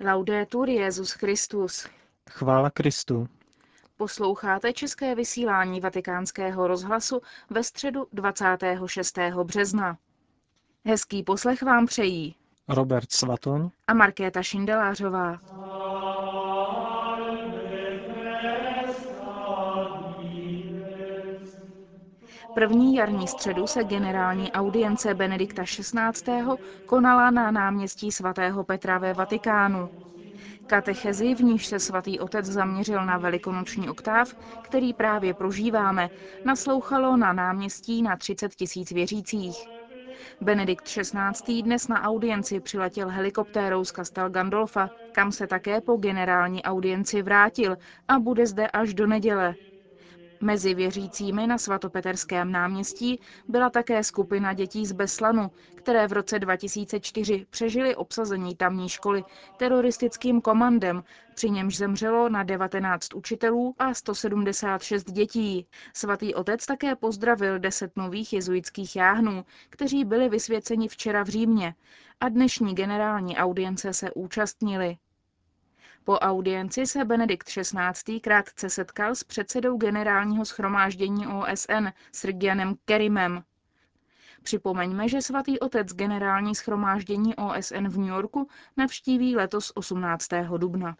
Laudetur Jezus Christus. Chvála Kristu. Posloucháte české vysílání Vatikánského rozhlasu ve středu 26. března. Hezký poslech vám přejí Robert Svatoň a Markéta Šindelářová. První jarní středu se generální audience Benedikta XVI. konala na náměstí svatého Petra ve Vatikánu. Katechezi, v níž se svatý otec zaměřil na velikonoční oktáv, který právě prožíváme, naslouchalo na náměstí na 30 tisíc věřících. Benedikt XVI. dnes na audienci přiletěl helikoptérou z Castel Gandolfa, kam se také po generální audienci vrátil a bude zde až do neděle. Mezi věřícími na svatopeterském náměstí byla také skupina dětí z Beslanu, které v roce 2004 přežili obsazení tamní školy teroristickým komandem, při němž zemřelo na 19 učitelů a 176 dětí. Svatý otec také pozdravil deset nových jezuitských jáhnů, kteří byli vysvěceni včera v Římě a dnešní generální audience se účastnili. Po audienci se Benedikt XVI. krátce setkal s předsedou generálního schromáždění OSN Srgianem Kerimem. Připomeňme, že svatý otec generální schromáždění OSN v New Yorku navštíví letos 18. dubna.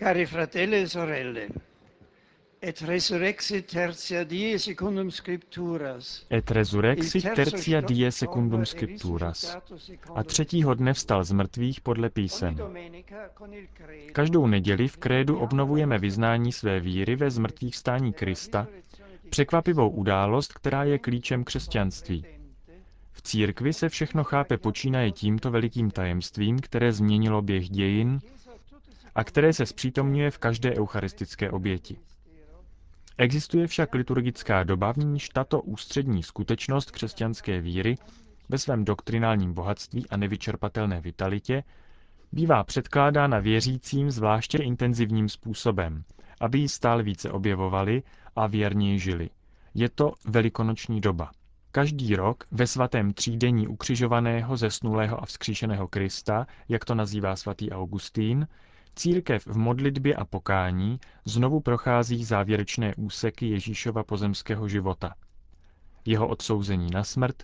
Cari fratelli e sorelle, et resurrexit tertia die secundum scripturas. Et resurrexit tertia die secundum scripturas. A třetího dne vstal z mrtvých podle písem. Každou neděli v krédu obnovujeme vyznání své víry ve zmrtvých stání Krista, překvapivou událost, která je klíčem křesťanství. V církvi se všechno chápe počínaje tímto velikým tajemstvím, které změnilo běh dějin a které se zpřítomňuje v každé eucharistické oběti. Existuje však liturgická doba, v níž tato ústřední skutečnost křesťanské víry ve svém doktrinálním bohatství a nevyčerpatelné vitalitě bývá předkládána věřícím zvláště intenzivním způsobem, aby ji stále více objevovali a věrněji žili. Je to velikonoční doba. Každý rok ve svatém třídení ukřižovaného, zesnulého a vzkříšeného Krista, jak to nazývá svatý Augustín, Církev v modlitbě a pokání znovu prochází závěrečné úseky Ježíšova pozemského života. Jeho odsouzení na smrt,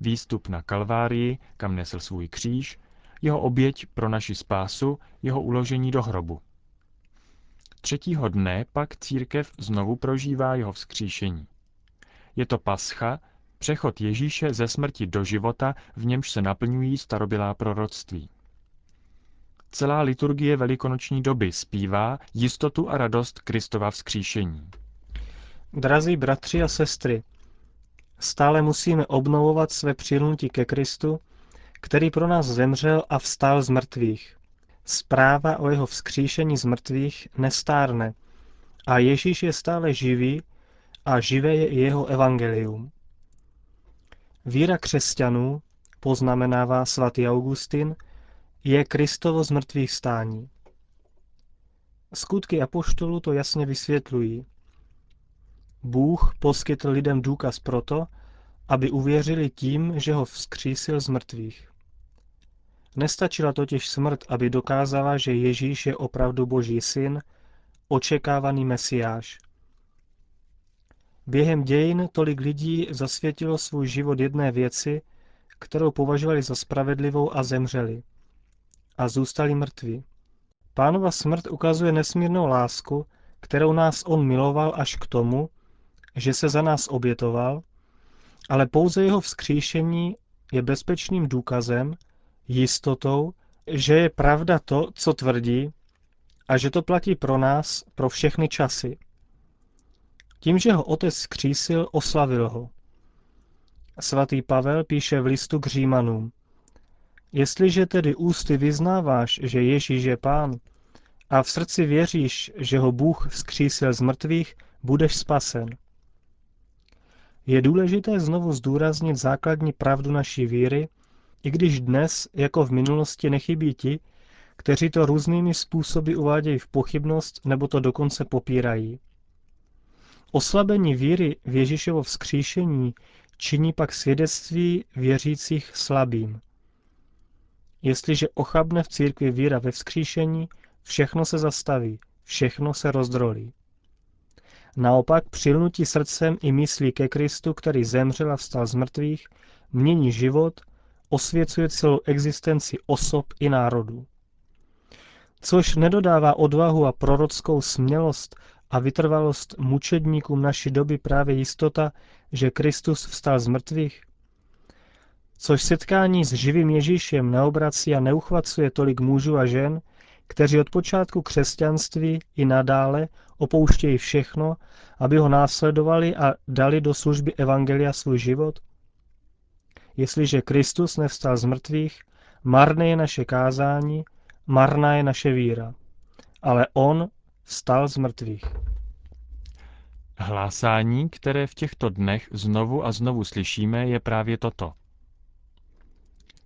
výstup na Kalvárii, kam nesl svůj kříž, jeho oběť pro naši spásu, jeho uložení do hrobu. Třetího dne pak církev znovu prožívá jeho vzkříšení. Je to pascha, přechod Ježíše ze smrti do života, v němž se naplňují starobylá proroctví. Celá liturgie velikonoční doby zpívá jistotu a radost Kristova vzkříšení. Drazí bratři a sestry, stále musíme obnovovat své přilnutí ke Kristu, který pro nás zemřel a vstal z mrtvých. Zpráva o jeho vzkříšení z mrtvých nestárne a Ježíš je stále živý a živé je i jeho evangelium. Víra křesťanů, poznamenává svatý Augustin, je Kristovo z mrtvých stání. Skutky apoštolů to jasně vysvětlují. Bůh poskytl lidem důkaz proto, aby uvěřili tím, že ho vzkřísil z mrtvých. Nestačila totiž smrt, aby dokázala, že Ježíš je opravdu Boží syn, očekávaný mesiáš. Během dějin tolik lidí zasvětilo svůj život jedné věci, kterou považovali za spravedlivou a zemřeli a zůstali mrtví. Pánova smrt ukazuje nesmírnou lásku, kterou nás on miloval až k tomu, že se za nás obětoval, ale pouze jeho vzkříšení je bezpečným důkazem, jistotou, že je pravda to, co tvrdí, a že to platí pro nás, pro všechny časy. Tím, že ho otec skřísil, oslavil ho. Svatý Pavel píše v listu k Římanům. Jestliže tedy ústy vyznáváš, že Ježíš je pán, a v srdci věříš, že ho Bůh vzkřísil z mrtvých, budeš spasen. Je důležité znovu zdůraznit základní pravdu naší víry, i když dnes, jako v minulosti, nechybí ti, kteří to různými způsoby uvádějí v pochybnost nebo to dokonce popírají. Oslabení víry v Ježíšovo vzkříšení činí pak svědectví věřících slabým. Jestliže ochabne v církvi víra ve vzkříšení, všechno se zastaví, všechno se rozdrolí. Naopak přilnutí srdcem i myslí ke Kristu, který zemřel a vstal z mrtvých, mění život, osvěcuje celou existenci osob i národů. Což nedodává odvahu a prorockou smělost a vytrvalost mučedníkům naší doby právě jistota, že Kristus vstal z mrtvých? Což setkání s živým Ježíšem neobrací a neuchvacuje tolik mužů a žen, kteří od počátku křesťanství i nadále opouštějí všechno, aby ho následovali a dali do služby Evangelia svůj život? Jestliže Kristus nevstal z mrtvých, marné je naše kázání, marná je naše víra. Ale On vstal z mrtvých. Hlásání, které v těchto dnech znovu a znovu slyšíme, je právě toto.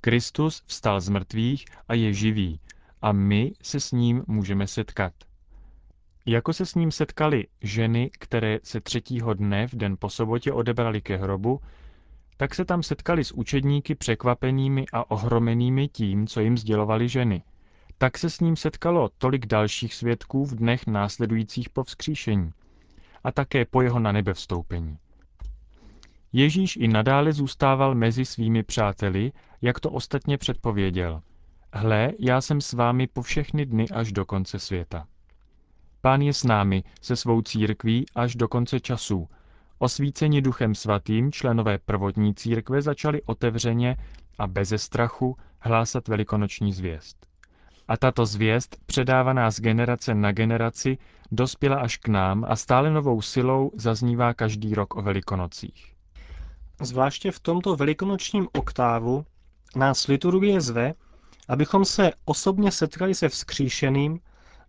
Kristus vstal z mrtvých a je živý a my se s ním můžeme setkat. Jako se s ním setkali ženy, které se třetího dne v den po sobotě odebrali ke hrobu, tak se tam setkali s učedníky překvapenými a ohromenými tím, co jim sdělovali ženy. Tak se s ním setkalo tolik dalších svědků v dnech následujících po vzkříšení a také po jeho na nebe vstoupení. Ježíš i nadále zůstával mezi svými přáteli, jak to ostatně předpověděl. Hle, já jsem s vámi po všechny dny až do konce světa. Pán je s námi, se svou církví až do konce časů. Osvíceni duchem svatým členové prvotní církve začali otevřeně a beze strachu hlásat velikonoční zvěst. A tato zvěst, předávaná z generace na generaci, dospěla až k nám a stále novou silou zaznívá každý rok o velikonocích. Zvláště v tomto velikonočním oktávu nás liturgie zve, abychom se osobně setkali se vzkříšeným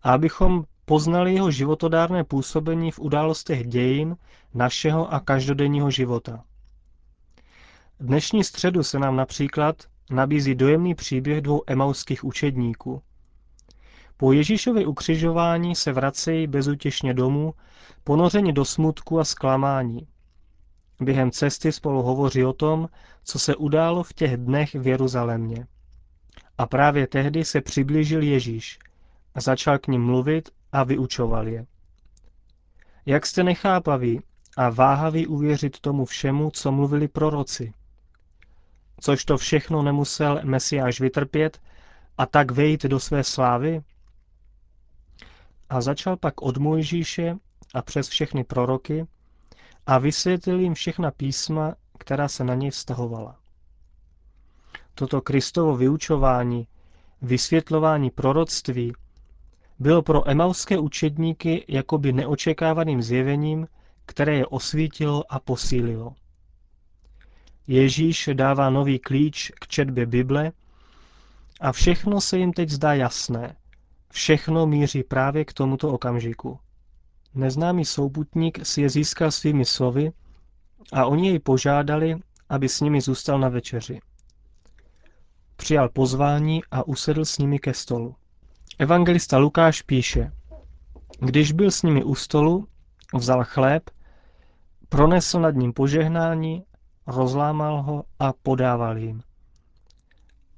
a abychom poznali jeho životodárné působení v událostech dějin našeho a každodenního života. Dnešní středu se nám například nabízí dojemný příběh dvou emauských učedníků. Po Ježíšově ukřižování se vracejí bezutěšně domů, ponořeni do smutku a zklamání. Během cesty spolu hovoří o tom, co se událo v těch dnech v Jeruzalémě. A právě tehdy se přiblížil Ježíš a začal k ním mluvit a vyučoval je. Jak jste nechápaví a váhaví uvěřit tomu všemu, co mluvili proroci? Což to všechno nemusel Mesiáš vytrpět a tak vejít do své slávy? A začal pak od Mojžíše a přes všechny proroky a vysvětlil jim všechna písma, která se na něj vztahovala. Toto Kristovo vyučování, vysvětlování proroctví, bylo pro emauské učedníky jakoby neočekávaným zjevením, které je osvítilo a posílilo. Ježíš dává nový klíč k četbě Bible a všechno se jim teď zdá jasné. Všechno míří právě k tomuto okamžiku. Neznámý souputník si je získal svými slovy a oni jej požádali, aby s nimi zůstal na večeři. Přijal pozvání a usedl s nimi ke stolu. Evangelista Lukáš píše, když byl s nimi u stolu, vzal chléb, pronesl nad ním požehnání, rozlámal ho a podával jim.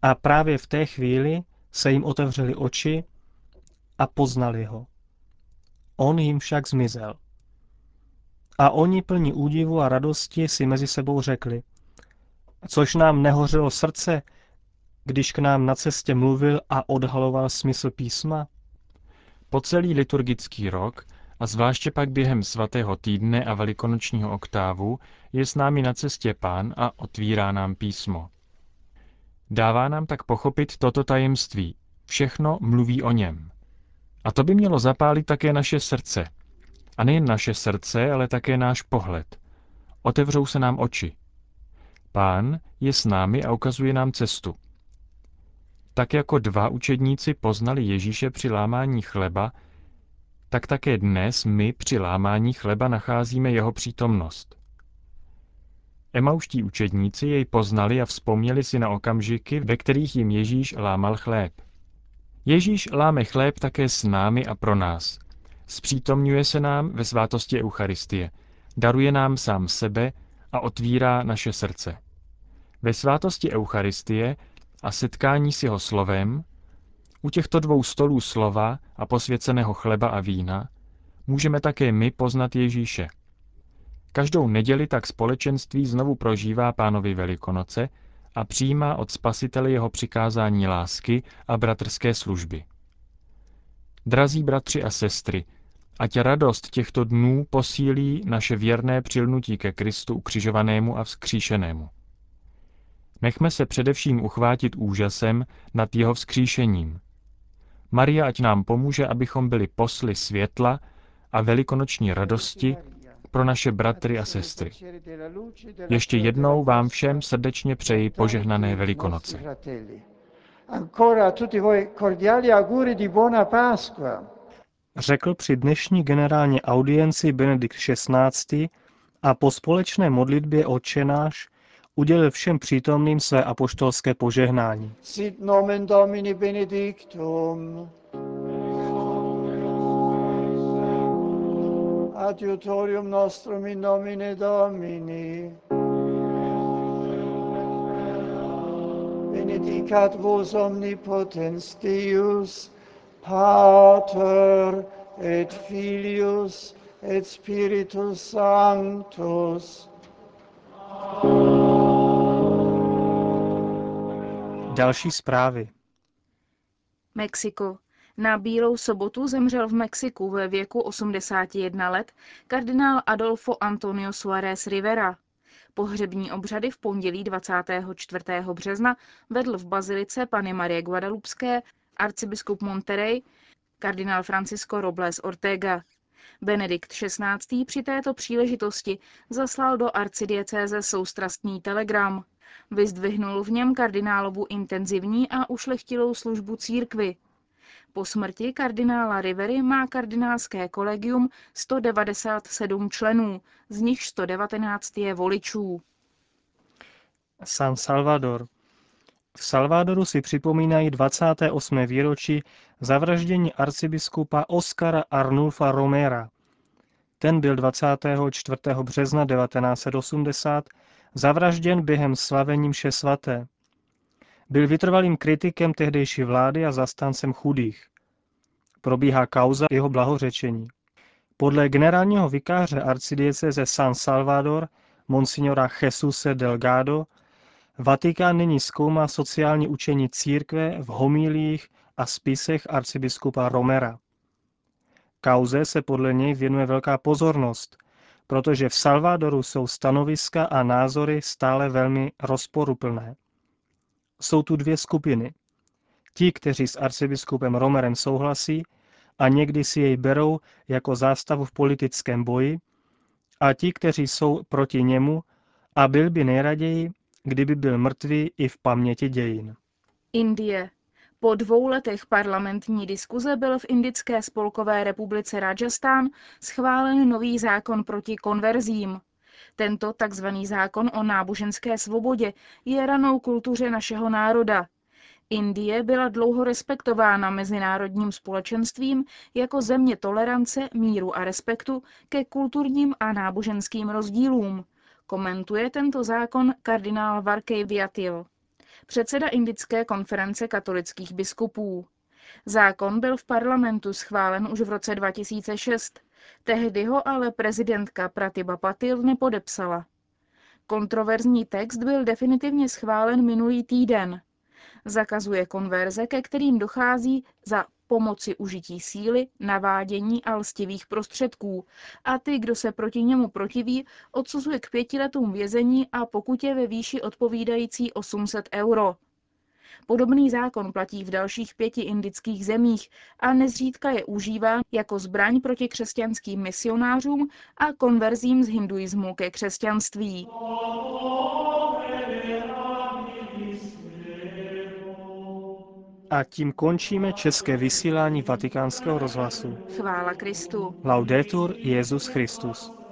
A právě v té chvíli se jim otevřely oči a poznali ho. On jim však zmizel. A oni plní údivu a radosti si mezi sebou řekli, což nám nehořelo srdce, když k nám na cestě mluvil a odhaloval smysl písma? Po celý liturgický rok a zvláště pak během svatého týdne a velikonočního oktávu je s námi na cestě pán a otvírá nám písmo. Dává nám tak pochopit toto tajemství. Všechno mluví o něm. A to by mělo zapálit také naše srdce. A nejen naše srdce, ale také náš pohled. Otevřou se nám oči. Pán je s námi a ukazuje nám cestu. Tak jako dva učedníci poznali Ježíše při lámání chleba, tak také dnes my při lámání chleba nacházíme jeho přítomnost. Emauští učedníci jej poznali a vzpomněli si na okamžiky, ve kterých jim Ježíš lámal chléb. Ježíš láme chléb také s námi a pro nás. Zpřítomňuje se nám ve svátosti Eucharistie, daruje nám sám sebe a otvírá naše srdce. Ve svátosti Eucharistie a setkání s jeho slovem, u těchto dvou stolů slova a posvěceného chleba a vína můžeme také my poznat Ježíše. Každou neděli tak společenství znovu prožívá pánovi Velikonoce a přijímá od spasitele jeho přikázání lásky a bratrské služby. Drazí bratři a sestry, ať radost těchto dnů posílí naše věrné přilnutí ke Kristu ukřižovanému a vzkříšenému. Nechme se především uchvátit úžasem nad jeho vzkříšením. Maria ať nám pomůže, abychom byli posly světla a velikonoční radosti pro naše bratry a sestry. Ještě jednou vám všem srdečně přeji požehnané Velikonoce. Ancora a tutti voi cordiali auguri di buona Pasqua. Řekl při dnešní generální audienci Benedikt XVI. a po společné modlitbě Otčenáš udělil všem přítomným své apoštolské požehnání. Sit nomen Domini benedictum. Adiutorium nostrum in nomine Domini. Benedicat vos omnipotens Deus, Pater et Filius et Spiritus Sanctus. Další zprávy. Mexiko. Na Bílou sobotu zemřel v Mexiku ve věku 81 let kardinál Adolfo Antonio Suárez Rivera. Pohřební obřady v pondělí 24. března vedl v bazilice Pany Marie Guadalupské arcibiskup Monterey, kardinál Francisco Robles Ortega. Benedikt XVI. při této příležitosti zaslal do arcidiecéze soustrastný telegram. Vyzdvihnul v něm kardinálovu intenzivní a ušlechtilou službu církvy. Po smrti kardinála Rivery má kardinálské kolegium 197 členů, z nich 119 je voličů. San Salvador. V Salvadoru si připomínají 28. výročí zavraždění arcibiskupa Oscara Arnulfa Romera. Ten byl 24. března 1980 zavražděn během slavení mše svaté. Byl vytrvalým kritikem tehdejší vlády a zastáncem chudých. Probíhá kauza jeho blahořečení. Podle generálního vikáře arcidieceze San Salvador, monsignora Jesuse Delgado, Vatikán nyní zkoumá sociální učení církve v homílích a spisech arcibiskupa Romera. Kauze se podle něj věnuje velká pozornost, protože v Salvadoru jsou stanoviska a názory stále velmi rozporuplné. Jsou tu dvě skupiny. Ti, kteří s arcibiskupem Romerem souhlasí a někdy si jej berou jako zástavu v politickém boji, a ti, kteří jsou proti němu a byl by nejraději, kdyby byl mrtvý i v paměti dějin. Indie. Po dvou letech parlamentní diskuze byl v Indické spolkové republice Rajasthan schválen nový zákon proti konverzím. Tento tzv. zákon o náboženské svobodě je ranou kultuře našeho národa. Indie byla dlouho respektována mezinárodním společenstvím jako země tolerance, míru a respektu ke kulturním a náboženským rozdílům. Komentuje tento zákon kardinál Varkej Viatil, předseda Indické konference katolických biskupů. Zákon byl v parlamentu schválen už v roce 2006. Tehdy ho ale prezidentka Pratibha Patil nepodepsala. Kontroverzní text byl definitivně schválen minulý týden. Zakazuje konverze, ke kterým dochází za pomoci užití síly, navádění a lstivých prostředků a ty, kdo se proti němu protiví, odsuzuje k pěti letům vězení a pokutě ve výši odpovídající 800 euro. Podobný zákon platí v dalších pěti indických zemích a nezřídka je užíván jako zbraň proti křesťanským misionářům a konverzím z hinduismu ke křesťanství. A tím končíme české vysílání vatikánského rozhlasu. Chvála Kristu. Laudetur Jezus Christus.